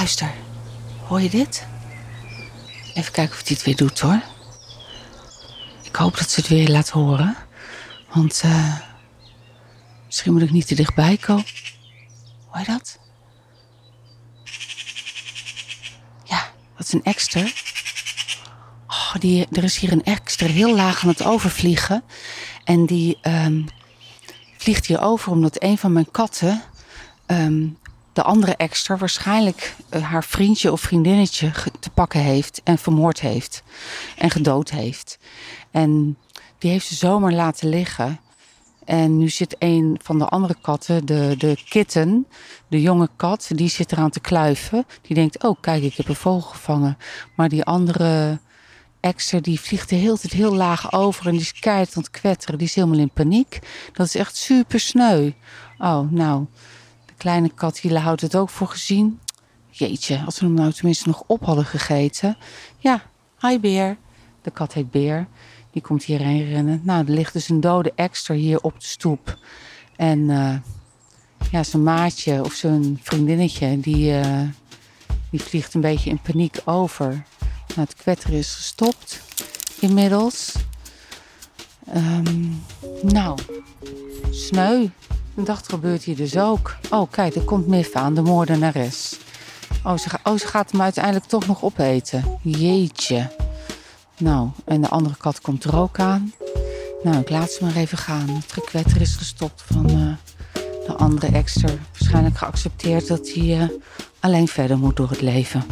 Luister, hoor je dit? Even kijken of hij het weer doet hoor. Ik hoop dat ze het weer laat horen. Want uh, misschien moet ik niet te dichtbij komen. Hoor je dat? Ja, dat is een extra. Oh, die, er is hier een extra heel laag aan het overvliegen. En die um, vliegt hier over omdat een van mijn katten um, de andere extra waarschijnlijk uh, haar vriendje of vriendinnetje te pakken heeft en vermoord heeft en gedood heeft. En die heeft ze zomaar laten liggen. En nu zit een van de andere katten, de, de kitten, de jonge kat, die zit eraan te kluiven. Die denkt, oh kijk, ik heb een vogel gevangen. Maar die andere extra, die vliegt de hele tijd heel laag over en die is keihard aan het kwetteren. Die is helemaal in paniek. Dat is echt super sneu. Oh, nou, kleine kat, die houdt het ook voor gezien. Jeetje, als we hem nou tenminste nog op hadden gegeten. Ja, hi beer. De kat heet Beer. Die komt hierheen rennen. Nou, er ligt dus een dode extra hier op de stoep. En uh, ja, zijn maatje of zijn vriendinnetje, die, uh, die vliegt een beetje in paniek over. Nou, het kwetter is gestopt inmiddels. Um, nou, sneu. Een dag gebeurt hier dus ook. Oh, kijk, er komt Miff aan, de moordenares. Oh ze, oh, ze gaat hem uiteindelijk toch nog opeten. Jeetje. Nou, en de andere kat komt er ook aan. Nou, ik laat ze maar even gaan. Het gekwetter is gestopt van uh, de andere extra. Waarschijnlijk geaccepteerd dat hij uh, alleen verder moet door het leven.